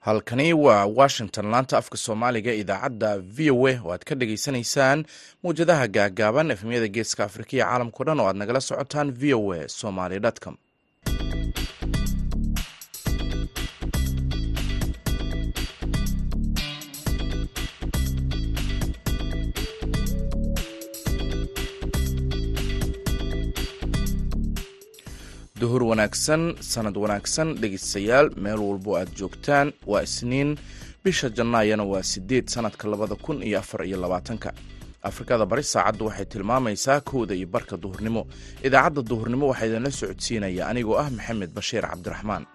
halkani waa washington laanta afka soomaaliga idaacadda v o a oo aad ka dhagaysanaysaan mawjadaha gaagaaban efmyada geeska afrika iyo caalamkao dhan oo aad nagala socotaan v o a somaly com wanaagsan sanad wanaagsan dhegeystayaal meel walbo aad joogtaan. Waa isniin bisha jannaayana waa sideed sanadka labada kun iyo afar iyo labaatanka. Afrikada bari saacaddu waxay tilmaamaysaa kowda iyo barka duhurnimo. Idaacadda duhurnimo waxaa idinla socodsiinaya anigoo ah maxamed bashiir cabdiraxmaan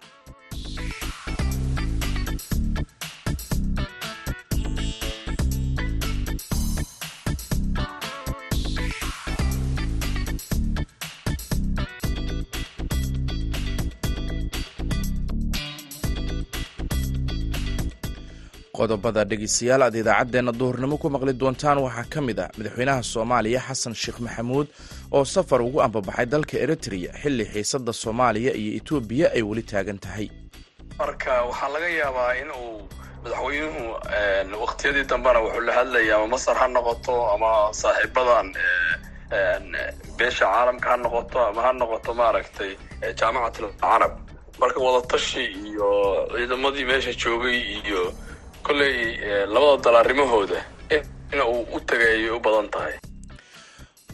qodobada dhegeystayaal aad idaacaddeenna duhurnimo ku maqli doontaan waxaa ka mid ah madaxweynaha soomaaliya xasan sheekh maxamuud oo safar ugu ambabaxay dalka eritrea xilli xiisadda soomaaliya iyo etoobiya ay weli taagan tahay. Marka waxaa laga yaabaa in uu madaxweynuhu wakhtiyadii dambena wuxuu la hadlaya ama masar ha noqoto ama saaxiibadan beesha caalamka ha noqoto ama ha noqoto maaragtay jaamacatul carab marka wadatashi iyo ciidamadii meesha joogay iyo kolley labada dal arrimahooda in uu u tagay u badan tahay.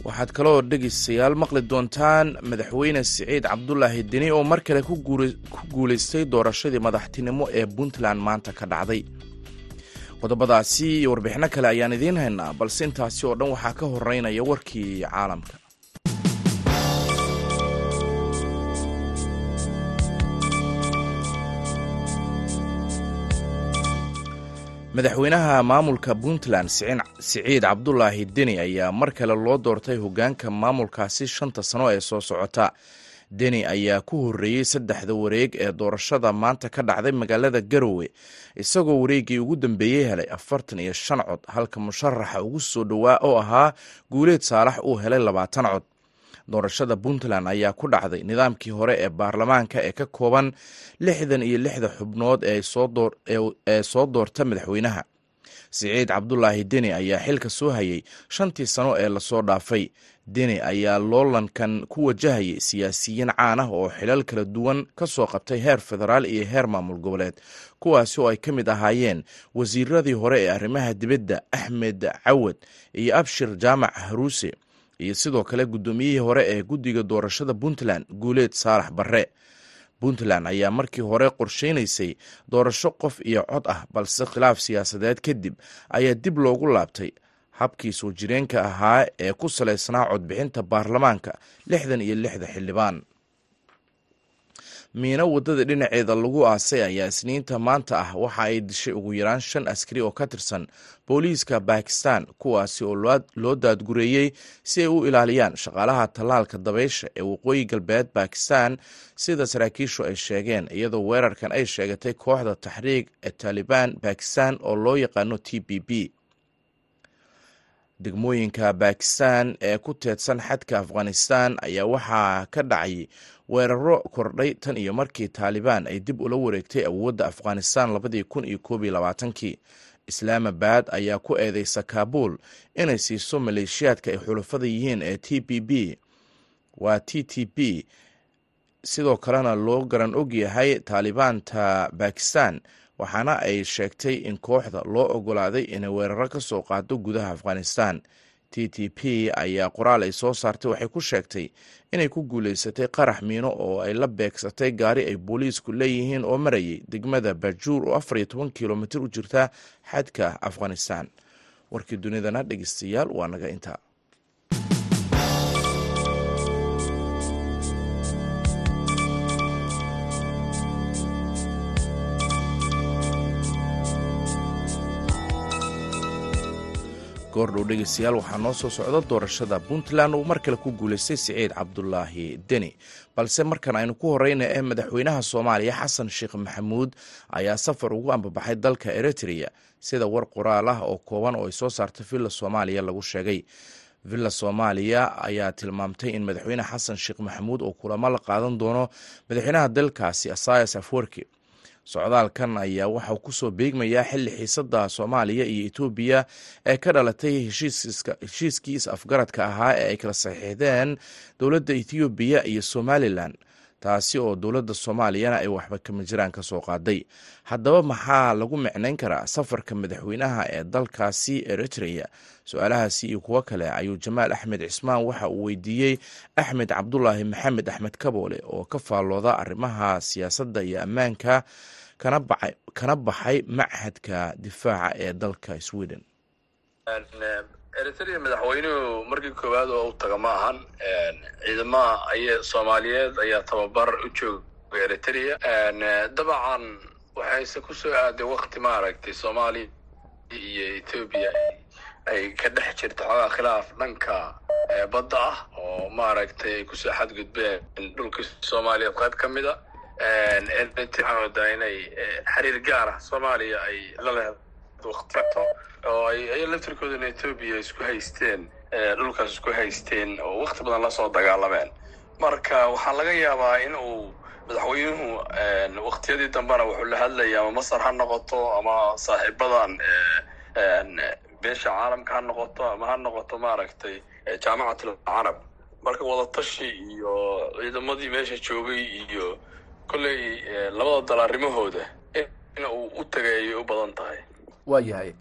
Waxaad kaloo dhegeystayaal maqli doontaan madaxweyne siciid cabdulaahi deni oo mar kale ku guulaystay doorashadii madaxtinimo ee puntland maanta ka dhacday. Qodobadaasi iyo warbixino kale ayaan idiin haynaa balse intaasi oo dhan waxaa ka horeynaya warkii caalamka madaxweynaha maamulka puntland siciid cabdulaahi deni ayaa mar kale loo doortay hogaanka maamulkaasi shanta sano ee soo socota. Deni ayaa ku horreeyey saddexda wareeg ee doorashada maanta ka dhacday magaalada garowe isagoo wareeggii ugu dambeeyey helay afartan iyo shan cod halka musharaxa ugu soo dhowaa oo ahaa guuleed saalax uu helay labaatan cod doorashada puntland ayaa ku dhacday nidaamkii hore ee baarlamaanka ee ka kooban lixdan iyo lixda xubnood ee soo doorta madaxweynaha. Siciid cabdulaahi deni ayaa xilka soo hayay shantii sano ee la soo dhaafay. Deni ayaa loolankan ku wajahayay siyaasiyiin caan ah oo xilal kala duwan ka soo qabtay heer federaal iyo heer maamul goboleed kuwaasi oo ay ka mid ahaayeen wasiiradii hore ee arrimaha dibadda axmed cawad iyo abshir jaamac haruuse iyo sidoo kale guddoomiyihii hore ee guddiga doorashada puntland guuleed saalax barre. Puntland ayaa markii hore qorsheynaysay doorasho qof iyo cod ah balse khilaaf siyaasadeed kadib ayaa dib loogu laabtay. Habkii soo jireenka ahaa ee ku salaysnaa codbixinta baarlamaanka lixdan iyo lixda xildhibaan miino waddada dhinaceeda lagu aasay ayaa isniinta maanta ah waxa ay dishay ugu yaraan shan askari oo ka tirsan booliiska bakistan kuwaasi oo loo daadgureeyey si ay u ilaaliyaan shaqaalaha tallaalka dabaysha ee waqooyi galbeed bakistan sida saraakiishu ay sheegeen iyadoo weerarkan ay sheegatay kooxda taxriig ee taalibaan bakistan oo loo yaqaano t b b degmooyinka bakistan ee ku teedsan xadka afghanistan ayaa waxaa ka dhacay weeraro kordhay tan iyo markii taalibaan ay dib ula wareegtay awoodda afghanistan labadii kun iyo koob iyo labaatankii. Islaamabad ayaa ku eedeysa kaabul inay siiso maleeshiyaadka ay xulafada yihiin ee t b b waa t t b sidoo kalena loo garan og yahay taalibaanta bakistan waxaana ay sheegtay in kooxda loo ogolaaday inay weeraro ka soo qaado gudaha afghanistan t t p ayaa qoraal ay soo saartay waxay ku sheegtay inay ku guulaysatay qarax miino oo ay la beegsatay gaari ay booliisku leeyihiin oo marayay degmada bajuur oo afar iyo toban kilomitir u jirta xadka afghanistan. Warkii dunidana dhegeystayaal waa naga intaa goordhow dhegeystayaal waxaa noo soo socda doorashada puntland uu mar kale ku guulaystay siciid cabdulaahi deni. Balse markan aynu ku horeyna ee madaxweynaha soomaaliya xasan sheekh maxamuud ayaa safar ugu ambabaxay dalka eritrea sida war qoraal ah oo kooban oo ay soo saartay villa soomaaliya lagu sheegay. Villa soomaaliya ayaa tilmaamtay in madaxweyne xasan sheekh maxamuud uu kulamo la qaadan doono madaxweynaha dalkaasi asayas afwerki socdaalkan ayaa waxauu ku soo beegmayaa xilli xiisada soomaaliya iyo etoobiya ee ka dhalatay heshiiskii is-afgaradka ahaa ee ay kala saxiixdeen dowladda ethoobiya iyo somalilan taasi oo dowladda soomaaliyana ay waxba kama jiraan ka soo qaaday. Haddaba maxaa lagu micnayn karaa safarka madaxweynaha ee dalkaasi eritrea? Su'aalahaasi iyo kuwo kale ayuu jamaal axmed cismaan waxa uu weydiiyey axmed cabdulaahi maxamed axmed kaboole oo ka faallooda arrimaha siyaasadda iyo ammaanka kana baxay machadka difaaca ee dalka sweden eritrea madaxweynuhu markii koowaad oo u taga ma ahan ciidamaha ay soomaaliyeed ayaa tababar u jooga eritrea. Dabcan waxayse ku soo aaday wakti maaragtay soomaaliya iyo etoobiya ay ka dhex jirto xoogaa khilaaf dhanka badda ah oo maaragtay ay ku soo xadgudbeen dhulkii soomaaliyeed qayb ka mida waxaan wadaa inay xiriir gaar ah soomaaliya ay la lehed waktiato oo ay laftirkoodana etoobiya isku haysteen dhulkaas isku haysteen oo wakti badan la soo dagaalameen. Marka waxaa laga yaabaa in uu madaxweynuhu waktiyadii dambena wuxuu la hadlaya ama masar ha noqoto ama saaxiibadan beesha caalamka ha noqoto ama ha noqoto maaragtay jaamacatul carab marka wadatashi iyo ciidamadii meesha joogay iyo kolley labada dal arrimahooda in uu u tagay ayay u badan tahay. Waa yahay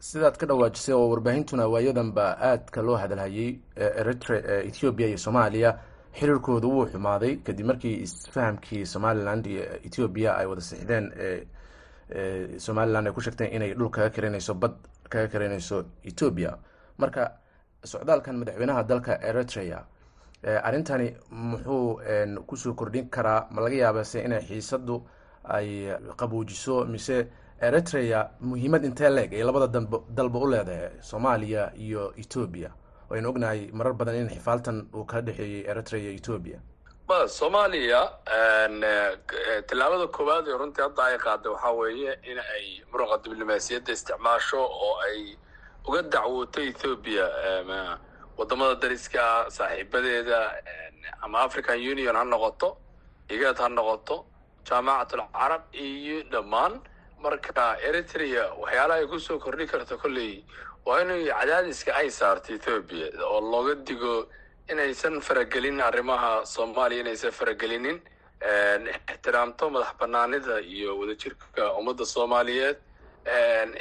sidaad ka dhawaajisay oo warbaahintuna waayadanba aadka loo hadalhayay eritre ethoobiya iyo soomaaliya xiriirkooda wuu xumaaday. Kadib markii isfahamkii somaliland iyo ethoobiya ay wada sixdeen somaliland ay ku sheegteen inay dhul kaga karinayso bad kaga karinayso etoobiya marka socdaalkan madaxweynaha dalka eritrea arrintani muxuu ku soo kordhin karaa ma laga yaabase inay xiisadu ay qabuujiso mise eritrea muhiimad intee leeg ay labada dalba u leedahay soomaaliya iyo etoobiya waynu ognahay marar badan in xifaaltan uu kala dhexeeyey eritrea iyo etoobiya ma soomaaliya tillaabada koowaad ee runtii hadda ay qaaday waxaa weeye in ay muruqa diblomaasiyadda isticmaasho oo ay uga dacwooto ethoobiya waddamada dariska saaxiibadeeda ama african union ha noqoto igad ha noqoto jaamacatul carab iyo dhammaan marka eritrea waxyaalaha ay ku soo kordhin karto kolley waa inay cadaadiska ay saarto ethoobiya oo looga digo inaysan faragelin arrimaha soomaaliya inaysan faragelinin ixtiraamto madax banaanida iyo wadajirka ummadda soomaaliyeed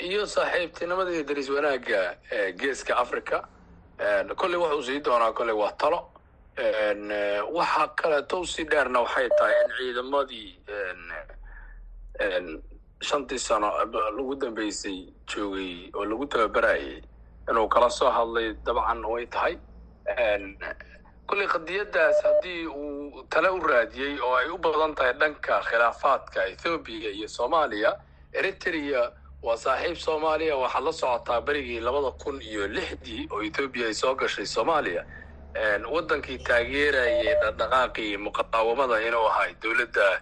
iyo saaxiibtinimada iyo daris wanaagga geeska africa kolley wuxuu sii doonaa kolley waa talo. Waxa kaleeto u sii dheerna waxay tahay in ciidamadii shantii sano lagu dambeysay joogay oo lagu tababarayay inuu kala soo hadlay dabcan way tahay. Kolley qadiyaddaas haddii uu tale u raadiyey oo ay u badan tahay dhanka khilaafaadka ethoobiya iyo soomaaliya eritrea waa saaxiib soomaaliya waxaad la socotaa berigii labada kun iyo lixdii oo ethoobiya ay soo gashay soomaaliya. Waddankii taageerayay dhaqdhaqaaqii muqaawamada inuu ahay dowladda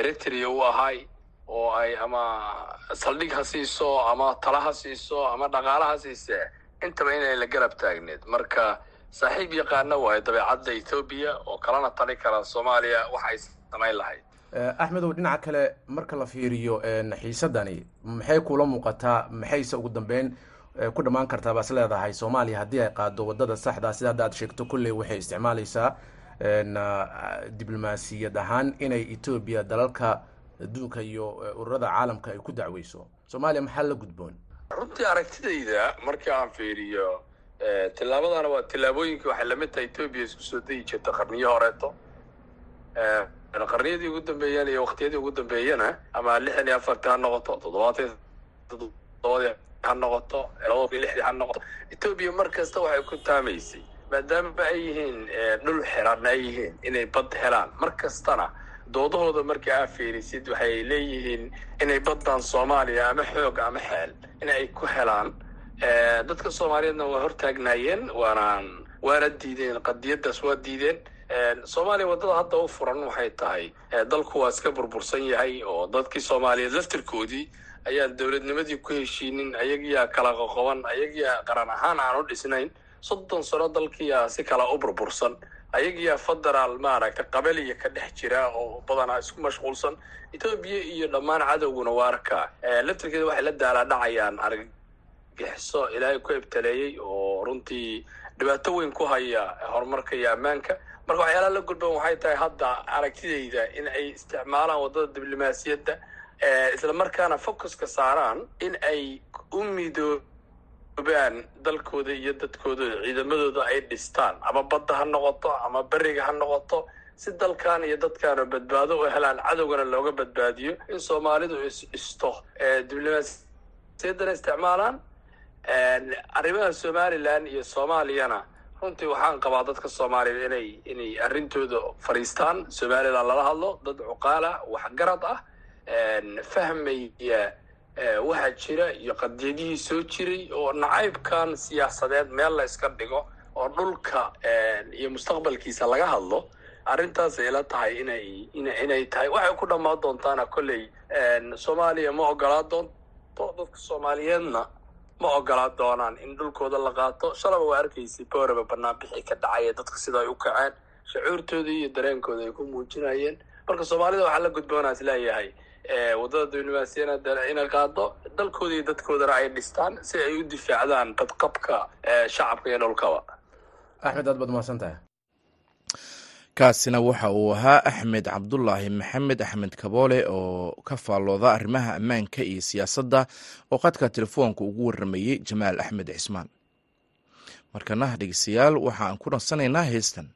eritrea u ahay oo ay ama saldhig ha siiso ama tala ha siiso ama dhaqaala ha siise intaba inay la garab taagneed. Marka saaxiib yaqaana waayo dabeecadda ethoobiya oo kalena tali kara soomaaliya waxa ay samayn lahayd. Axmedow dhinaca kale marka la fiiriyo xiisadani maxay kula muuqataa maxayse ugu dambeyn ku dhammaan kartaa baas leedahay soomaaliya haddii ay qaado waddada saxda? Sida hadda aad sheegto kolley waxay isticmaalaysaa diblomaasiyad ahaan inay etoobiya dalalka adduunka iyo ururada caalamka ay ku dacweyso. Soomaaliya maxaa la gudboon? Runtii aragtidayda markii aan fiiriyo tillaabadana waa tillaabooyinkii waxay la mid tahay etoobiya isku soo dayi jirta qarniyo horeeto. Qarniyadii ugu dambeeyana iyo waktiyadii ugu dambeeyana ama lixdan iyo afartii ha noqoto toddobaatan toddobadii ha noqoto labada lixdii ha noqoto. Etoobiya mar kasta waxay ku taamaysay maadaama ay yihiin dhul xiran ay yihiin inay bad helaan. Mar kastana doodahooda markii aa fiirisid waxay leeyihiin inay baddan soomaaliya ama xoog ama xeel in ay ku helaan. Dadka soomaaliyeedna waa hortaagnaayeen waanaan waana diideen qadiyadaas waa diideen. Soomaaliya waddada hadda u furan waxay tahay dalku waa iska burbursan yahay oo dadkii soomaaliyeed laftirkoodii ayaan dowladnimadii ku heshiinin ayagiyaa kala qoqoban ayagiyaa qaran ahaan aan u dhisnayn. Soddon sano dalkiiyaa si kala u burbursan ayagiyaa federaal maaragta qabaliya ka dhex jira oo badanaa isku mashquulsan. Etoobiya iyo dhammaan cadowguna waa arkaa laftirkeeda waxay la daalaadhacayaan argagixiso ilaahay ku ebtaleeyey oo runtii dhibaato weyn ku haya horumarka iyo ammaanka. Marka waxyaalaha la gudban waxay tahay hadda aragtidayda in ay isticmaalaan waddada diblomaasiyadda isla markaana focuska saaraan in ay u midoobaan dalkooda iyo dadkooda ciidamadooda ay dhistaan. Ama badda ha noqoto ama beriga ha noqoto si dalkan iyo dadkaana badbaado u helaan cadowgana looga badbaadiyo. In soomaalidu is isto diblomaasiyaddana isticmaalaan arrimaha somalilan iyo soomaaliyana. Runtii waxaan qabaa dadka soomaaliya inay inay arrintooda fadhiistaan. Somalilan lala hadlo dad cuqaala waxgarad ah fahmaya waxaa jira iyo qadiyadihii soo jiray oo nacaybkan siyaasadeed meel la iska dhigo oo dhulka iyo mustaqbalkiisa laga hadlo arrintaas ay la tahay inay inay tahay. Waxay ku dhammaan doontaana kolley soomaaliya ma ogolaa doonto dadka soomaaliyeedna ma ogolaa doonaan in dhulkooda la qaato. Shalaba waa arkaysay booraba banaanbixi ka dhacaya dadka sida ay u kaceen shacuurtooda iyo dareenkooda ay ku muujinayeen. Marka soomaalida waxaa la gudboonaa is leeyahay waddada diblomaasiyana inay qaado dalkooda dadkoodana ay dhistaan si ay u difaacdaan badqabka shacabka iyo dhulkaba axmed aad baad umahadsan tahay kaasina waxa uu ahaa axmed cabdulaahi maxamed axmed kaboole oo ka faallooda arrimaha ammaanka iyo siyaasadda oo qadka telefoonka ugu warramayey jamaal axmed cismaan. Markana dhegeystayaal waxa aan ku nadsanaynaa heestan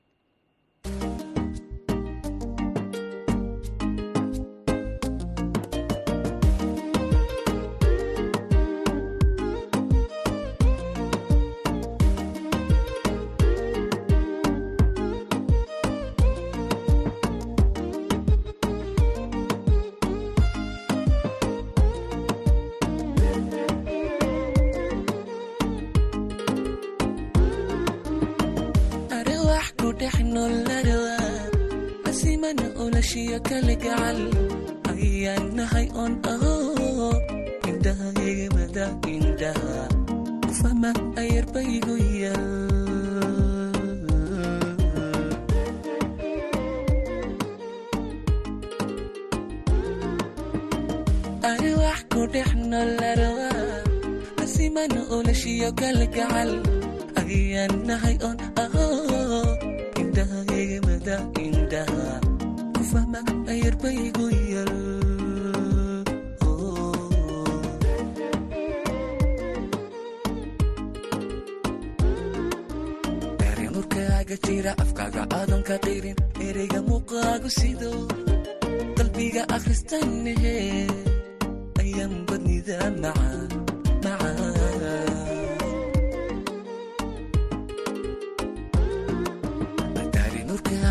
heshiiyo kala gacal ayaan nahay oon aho oh. indhaha egamada indhaha kufama ayarbaygu yal asimana olashiyo kala gacal ayaan nahay oon aho oh. indhaha egamada indhaha fama ayer baygu yal erynurkaaga oh. jira afkaaga aadan ka qirin ereyga muuqaagu sido qalbiga akhristan nehe ayaan badnida macaan.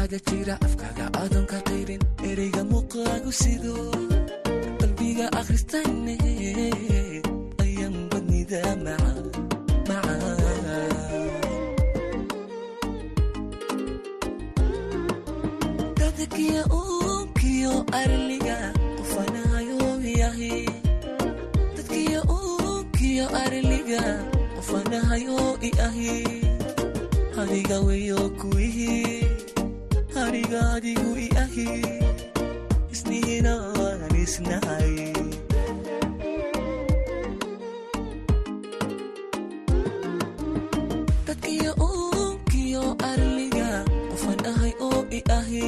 ada jira afkaaga aadan ka ereyga muuqaagu sido qalbiga akhristayne ayaan badnida dadakiya uunkiyo arliga weyo kuwihii arigaadigu i ahi isnihinaan isnahay. Dadkiyo uunkiyo arliga qofan ahay oo i ahi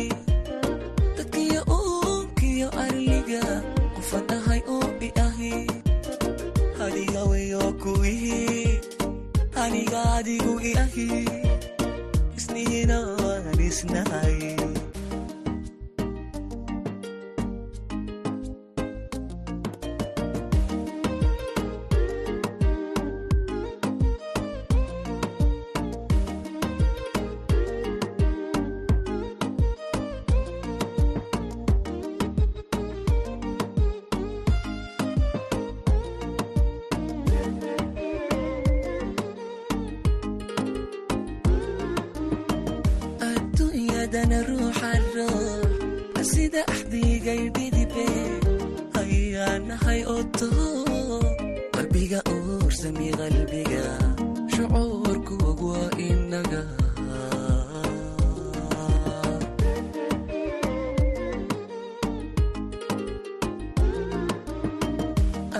dadkiyo uunkiyo arliga qofan ahay oo i ahi hadigaweyo kuwihi anigaadigu i ahi fadhiisnahay axdigay dhidibe ayaa nahay odo qalbiga uursami qalbiga shucuurkuog waa inaga.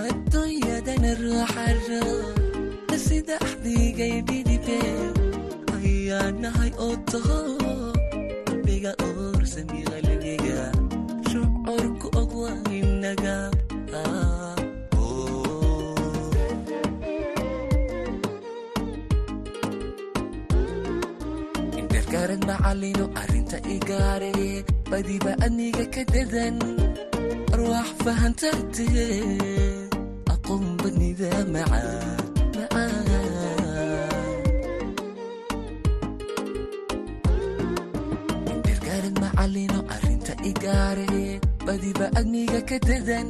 Adduunyadana ruuxa ruux sida axdigay dhidibe ayaa nahay odo qalbiga uursami inaga indergarad macalino arrinta igaare badiba adniga ka dadan arwaax fahantate aqoon badnida macaa indergarad macalino arrinta igaare badiba adniga ka dadan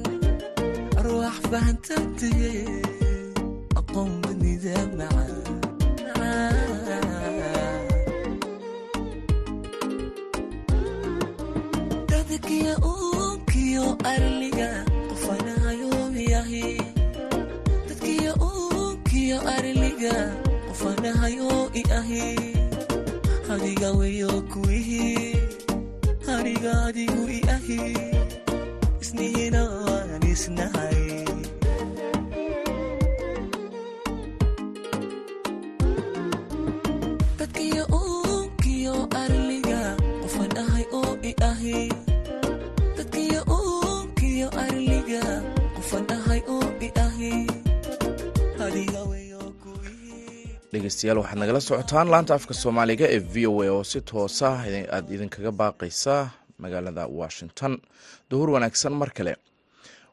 arwaax fahantate aqoon badnida macaa dadkiya uunkiyo arliga qofanahayoyahi dadkiya uunkiyo arliga qofanahayo i ahi adiga weyo kuwihi aniga adigu i ahi dhegeystayaal waxaad nagala socotaan laanta afka soomaaliga ee v o a oo si toosa aad idinkaga baaqaysa magaalada washington. Duhur wanaagsan mar kale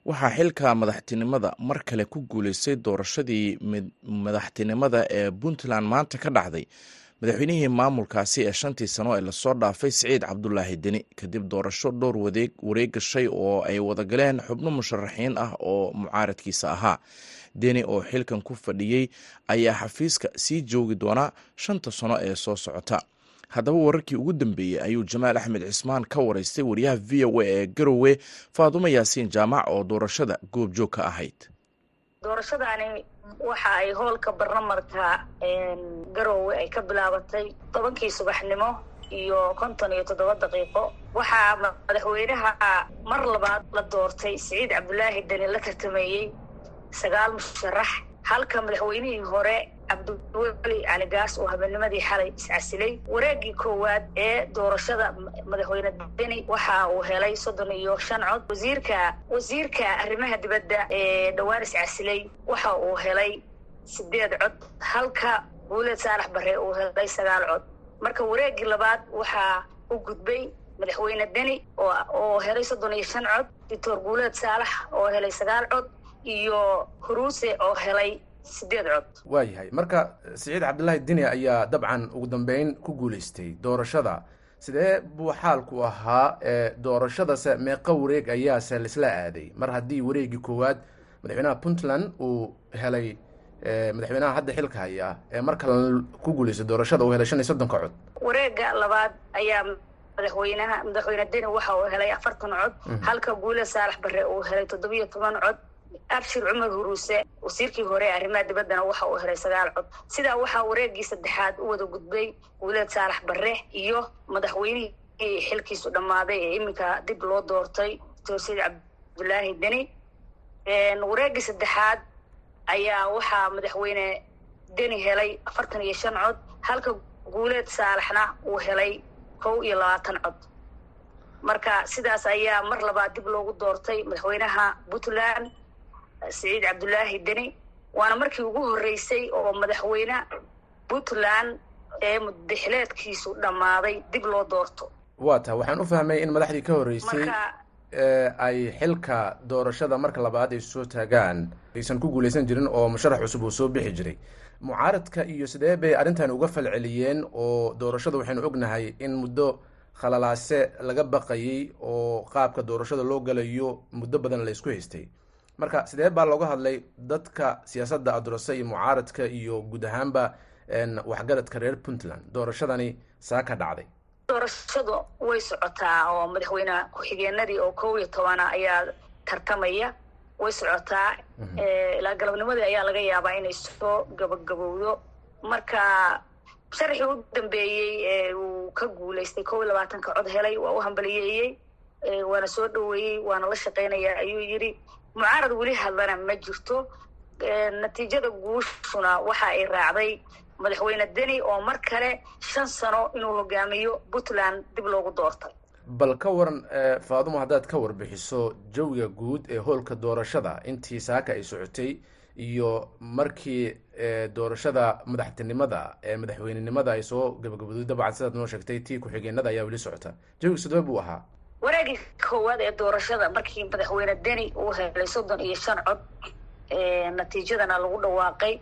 waxaa xilka madaxtinimada mar kale ku guuleystay doorashadii madaxtinimada ee puntland maanta ka dhacday. Madaxweynihii maamulkaasi ee shantii sano ee la soo dhaafay siciid cabdulaahi deni kadib doorasho dhowr wareeg gashay oo ay wadagaleen xubno musharaxiin ah oo mucaaradkiisa ahaa. Deni oo xilkan ku fadhiyey ayaa xafiiska sii joogi doona shanta sano ee soo socota haddaba wararkii ugu dambeeyey ayuu jamaal axmed cismaan ka wareystay wariyaha v o a ee garowe faadumo yaasiin jaamac oo doorashada goobjoog ka ahayd. Doorashadaani waxa ay hoolka barlamarka garowe ay ka bilaabatay tobankii subaxnimo iyo konton iyo toddoba daqiiqo. Waxaa madaxweynaha mar labaad la doortay siciid cabdulaahi deni la tartameeyey sagaal musharax. Halka madaxweynihii hore cabdiweli cali gaas oo habeennimadii xalay iscasilay wareegii koowaad ee doorashada madaxweyne deni waxa uu helay soddon iyo shan cod. Wasiirka wasiirka arrimaha dibadda ee dhowaan iscasilay waxa uu helay sideed cod halka guuleed saalax bare uu helay sagaal cod. Marka wareegii labaad waxaa u gudbay madaxweyne deni oo helay soddon iyo shan cod. Doctor guuleed saalax oo helay sagaal cod. Iyo huruuse oo helay sideed cod waayahay marka siciid cabdilaahi deni ayaa dabcan ugu dambeyn ku guuleystay doorashada. Sidee buu xaalku ahaa doorashadase meeqa wareeg ayaase laisla aaday? Mar haddii wareegii koowaad madaxweynaha puntland uu helay madaxweynaha hadda xilka haya ee mar kale ku guuleystay doorashada uu helay shan iyo soddonka cod. Wareega labaad ayaa madaxweynaha madaxweyne deni waxa uu helay afartan cod. Halka guule saalax bare uu helay toddobiyo toban cod abshir cumar huruuse wasiirkii hore arrimaha dibaddana waxa uu helay sagaal cod. Sidaa waxaa wareegii saddexaad u wada gudbay guuleed saalax bare iyo madaxweynihii xilkiisu dhammaaday ee iminka dib loo doortay doctor sayid cabdulaahi deni. Wareegii saddexaad ayaa waxaa madaxweyne deni helay afartan iyo shan cod halka guuleed saalaxna uu helay kow iyo labaatan cod. Marka sidaas ayaa mar labaad dib loogu doortay madaxweynaha puntland siciid cabdulaahi deni waana markii ugu horreysay oo madaxweyne puntland ee mudaxileedkiisu dhammaaday dib loo doorto. Waa ta waxaan u fahmay in madaxdii ka horreysay ay xilka doorashada marka labaad ay soo taagaan aysan ku guuleysan jirin oo musharax cusub uu soo bixi jiray. Mucaaradka iyo sidee bay arrintan uga falceliyeen oo doorashada waxaynu ognahay in muddo khalalaase laga baqayay oo qaabka doorashada loo galayo muddo badan la isku haystay marka sidee baa looga hadlay dadka siyaasadda adurase iyo mucaaradka iyo guud ahaanba waxgaradka reer puntland? Doorashadani saa ka dhacday. Doorashadu way socotaa oo madaxweyne ku-xigeenadii oo kow iyo tobana ayaa tartamaya. Way socotaa. Ilaa galabnimadii ayaa laga yaabaa inay soo gabagabowdo. Marka sharaxii u dambeeyey ee uu ka guulaystay kow iyo labaatanka cod helay waa u hambaliyeeyey waana soo dhoweeyey waana la shaqaynaya ayuu yidhi mucaarad weli hadlana ma jirto. Natiijada guushuna waxa ay raacday madaxweyne deni oo mar kale shan sano inuu hogaamiyo puntland dib loogu doortay bal ka waran faadumo haddaad ka warbixiso jawiga guud ee hoolka doorashada intii saaka ay socotay iyo markii doorashada madaxtinimada ee madaxweynenimada ay soo gabagabooday dabcan sidaad noo sheegtay tii ku-xigeenada ayaa weli socota. Jawiga sidee buu ahaa wareegii koowaad ee doorashada markii madaxweyne deni uu helay soddon iyo shan cod natiijadana lagu dhawaaqay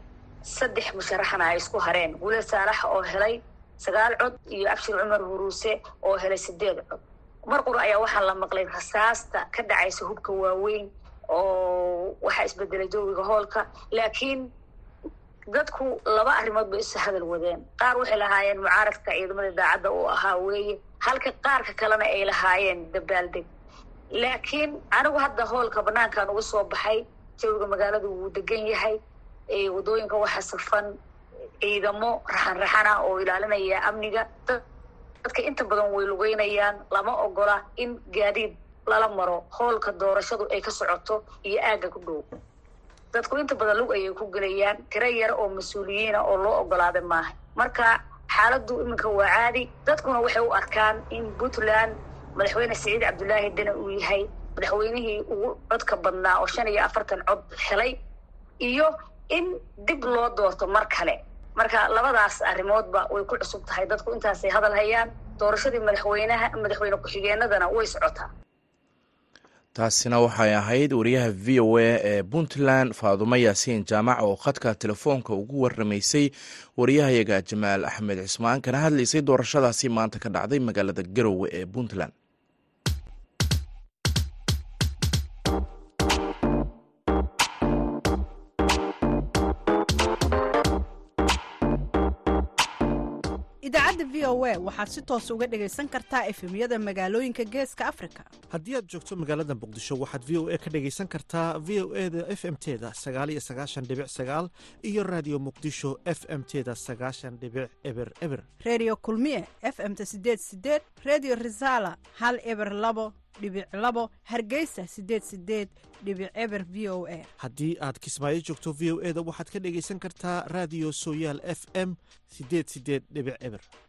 saddex musharaxna ay isku hareen. Gule saalax oo helay sagaal cod iyo abshir cumar huruuse oo helay sideed cod. Mar qura ayaa waxaa la maqlay rasaasta ka dhacaysa hubka waaweyn oo waxaa isbedelay jawiga hoolka laakiin dadku laba arrimood bay isu hadal wadeen. Qaar waxay lahaayeen mucaaradka ciidamada daacadda uu ahaa weeye halka qaarka kalena ay lahaayeen dabaaldeg laakiin anigu hadda hoolka banaankan uga soo baxay jawiga magaaladu wuu degan yahay waddooyinka waxaa safan ciidamo raxan raxana oo ilaalinaya amniga. Dadka inta badan way lugeynayaan lama ogola in gaadiid lala maro hoolka doorashadu ay ka socoto iyo aagga ku dhow. Dadku inta badan lug ayay ku gelayaan tiro yar oo mas'uuliyiina oo loo ogolaaday maaha. Marka xaaladdu iminka waa caadi. Dadkuna waxay u arkaan in puntland madaxweyne siciid cabdulaahi dene uu yahay madaxweynihii ugu codka badnaa oo shan iyo afartan cod helay iyo in dib loo doorto mar kale. Marka labadaas arrimoodba way ku cusub tahay. Dadku intaasay hadal hayaan doorashadii madaxweynaha madaxweyne ku-xigeenadana way socotaa taasina waxay ahayd wariyaha v o a ee puntland faadumo yaasiin jaamac oo khadka telefoonka ugu waramaysay wariyahayaga jamaal axmed cismaan kana hadlaysay doorashadaasi maanta ka dhacday magaalada garowe ee puntland idaacadda v o a waxaad si toos uga dhegaysan kartaa efemyada magaalooyinka geeska afrika. Haddii aad joogto magaalada muqdisho waxaad v o a ka dhegaysan kartaa v o e da f m teda sagaaliyo sagaashan dhibic sagaal iyo raadiyo muqdisho f m teda sagaashan dhibic eber eber. Redio kulmiye f m ta sideed sideed redio resala hal eber labo dhibic labo hargeysa sideed sideed dhibic eber v o a. Haddii aad kismaayo joogto v o e da waxaad ka dhegaysan kartaa raadiyo sooyaal f m sideed sideed dhibic eber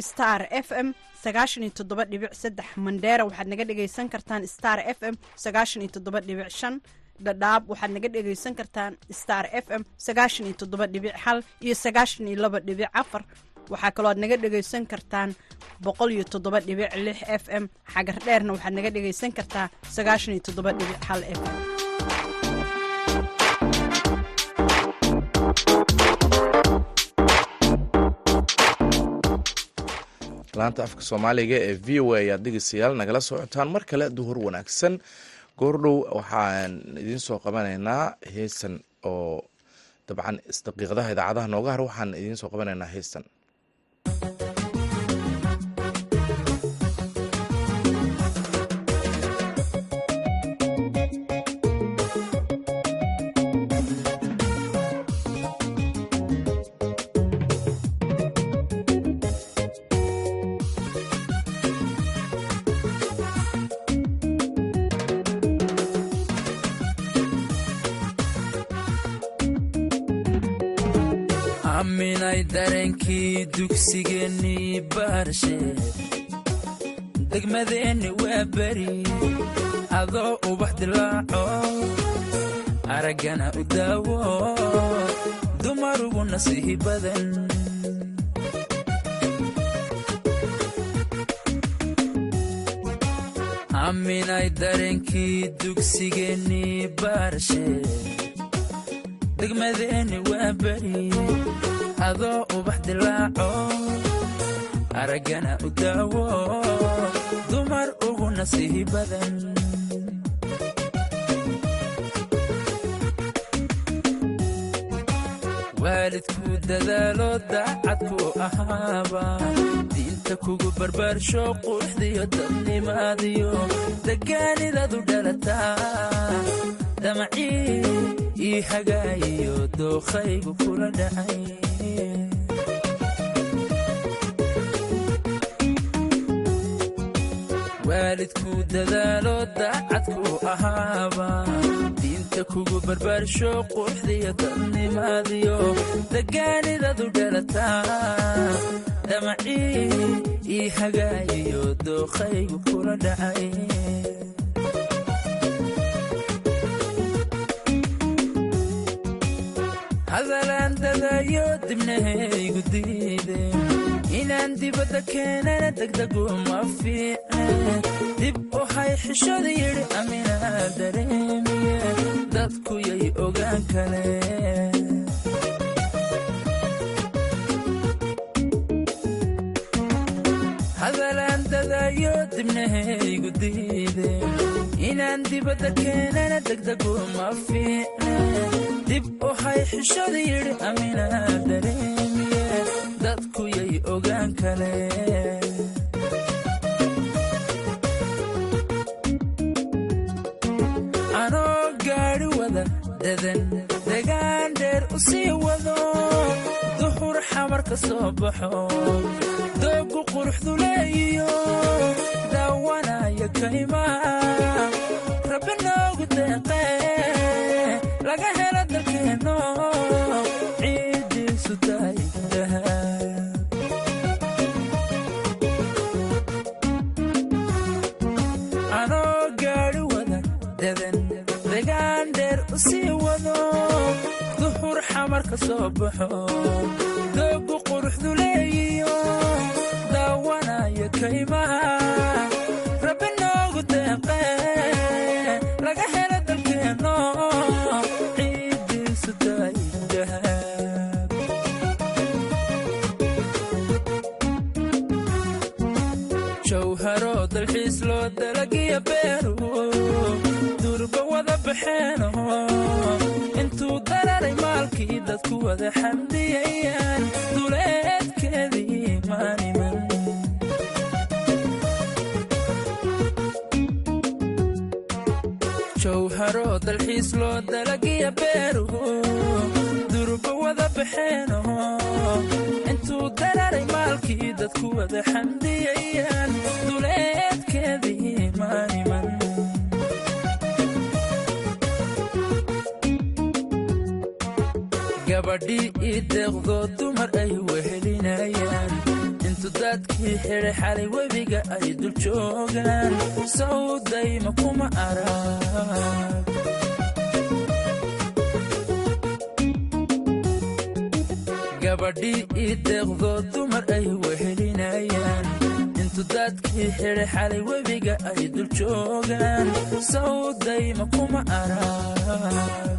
star f m sagaashan iyo toddoba dhibic saddex. Mandheera waxaad naga dhegaysan kartaan star f m sagaashan iyo toddoba dhibic shan. Dhadhaab waxaad naga dhegaysan kartaan star f m sagaashan iyo toddoba dhibic hal iyo sagaashan iyo laba dhibic afar. Waxaa kaloo aad naga dhegaysan kartaan boqol iyo toddoba dhibic lix f m. Xagar dheerna waxaad naga dhegaysan kartaa sagaashan iyo toddoba dhibic hal f m laanta afka soomaaliga ee v o a ayaad dhegeystayaal nagala socotaan. Mar kale duhur wanaagsan. Goordhow waxaan idiin soo qabanaynaa heesan oo dabcan daqiiqadaha idaacadaha nooga har waxaan idiin soo qabanaynaa heestan aminay dareenkii dugsigeennii baarshe degmadeenni waa beri adoo ubax dilaaco araggana u daawo. Dumarugu nasiihi badan. Aminay dareenkii dugsigeennii baarshe degmadeeni waa beri adoo ubax dilaaco araggana u daawo dumar ugu nasiihi badan. Waalidku dadaalo daacadku ahaaba diinta kugu barbaarsho quruxdiyo dadnimaadiyo degaanidadu dhalataa damacii ii hagaayiyo dookhaygu kula dhacay waalidku dadaalo daacadku ahaaba. Diinta kugu barbaarsho quruxdiyo dadnimaadiyo degaanidadu dhalataa. Damacii ii hagaayiyo dookhaygu kula dhacay dadayo dibnahaygu diideen inaan dibadda keenana degdegu ma fiicne dib hay xishada yidhi aminaa dareemiye dadku yay ogaan kaleen hadalaan dadayo dibnahaygu diideen inaan dibadda keenana degdegu ma fiicne dib hay xishada yidhi aminaa dareemiye dadku yay ogaan kaleen anoo gaadhi wada dadan degaan dheer u sii wado duhur xamar ka soo baxo doogu quruxdu daawanaya kaymaa rabbi noogu deeqee duhur xamar ka soo baxo. Doogu quruxdu leeyiyo daawanaya kaymaha. Rabbi noogu deeqee laga helo dalkeenno ciiddiisu tahay dahab jawharo dalxiis loo dalagiya beeru. Durba wada baxeeno jawharo dalxiis loo dalagiya beeru durba wada baxeeno. Intuu dararay maalkii dadku wada xamdiyayaan gabadhii ii deeqdoo dumar ay wehelinayaan. Intu dadkii xidhay xalay webiga ay dul joogaan. Sawdayma kuma arag gabadhii ii deeqdoo dumar ay wehelinayaan. Intu dadkii xidhay xalay webiga ay dul joogaan. Sawdayma kuma arag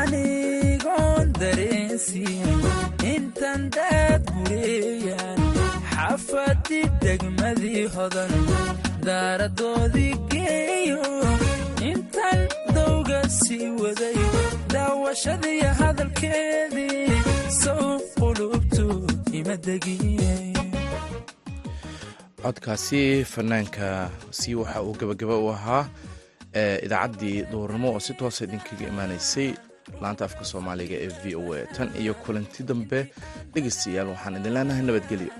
anigoon dareensiin intan daad gureeyaan xafadi degmadii hodan daaradoodii geeyo intan dawga sii waday daawashadii hadalkeedii sow qulubtood ima degin codkaasi fanaanka si waxa uu gebagaba u ahaa idaacaddii duurnimo oo si toosa ah idinkaga imaanaysay laanta afka soomaaliga ee v o a. Tan iyo kulanti dambe dhegeystayaal waxaan idin leenahay nabadgelyo.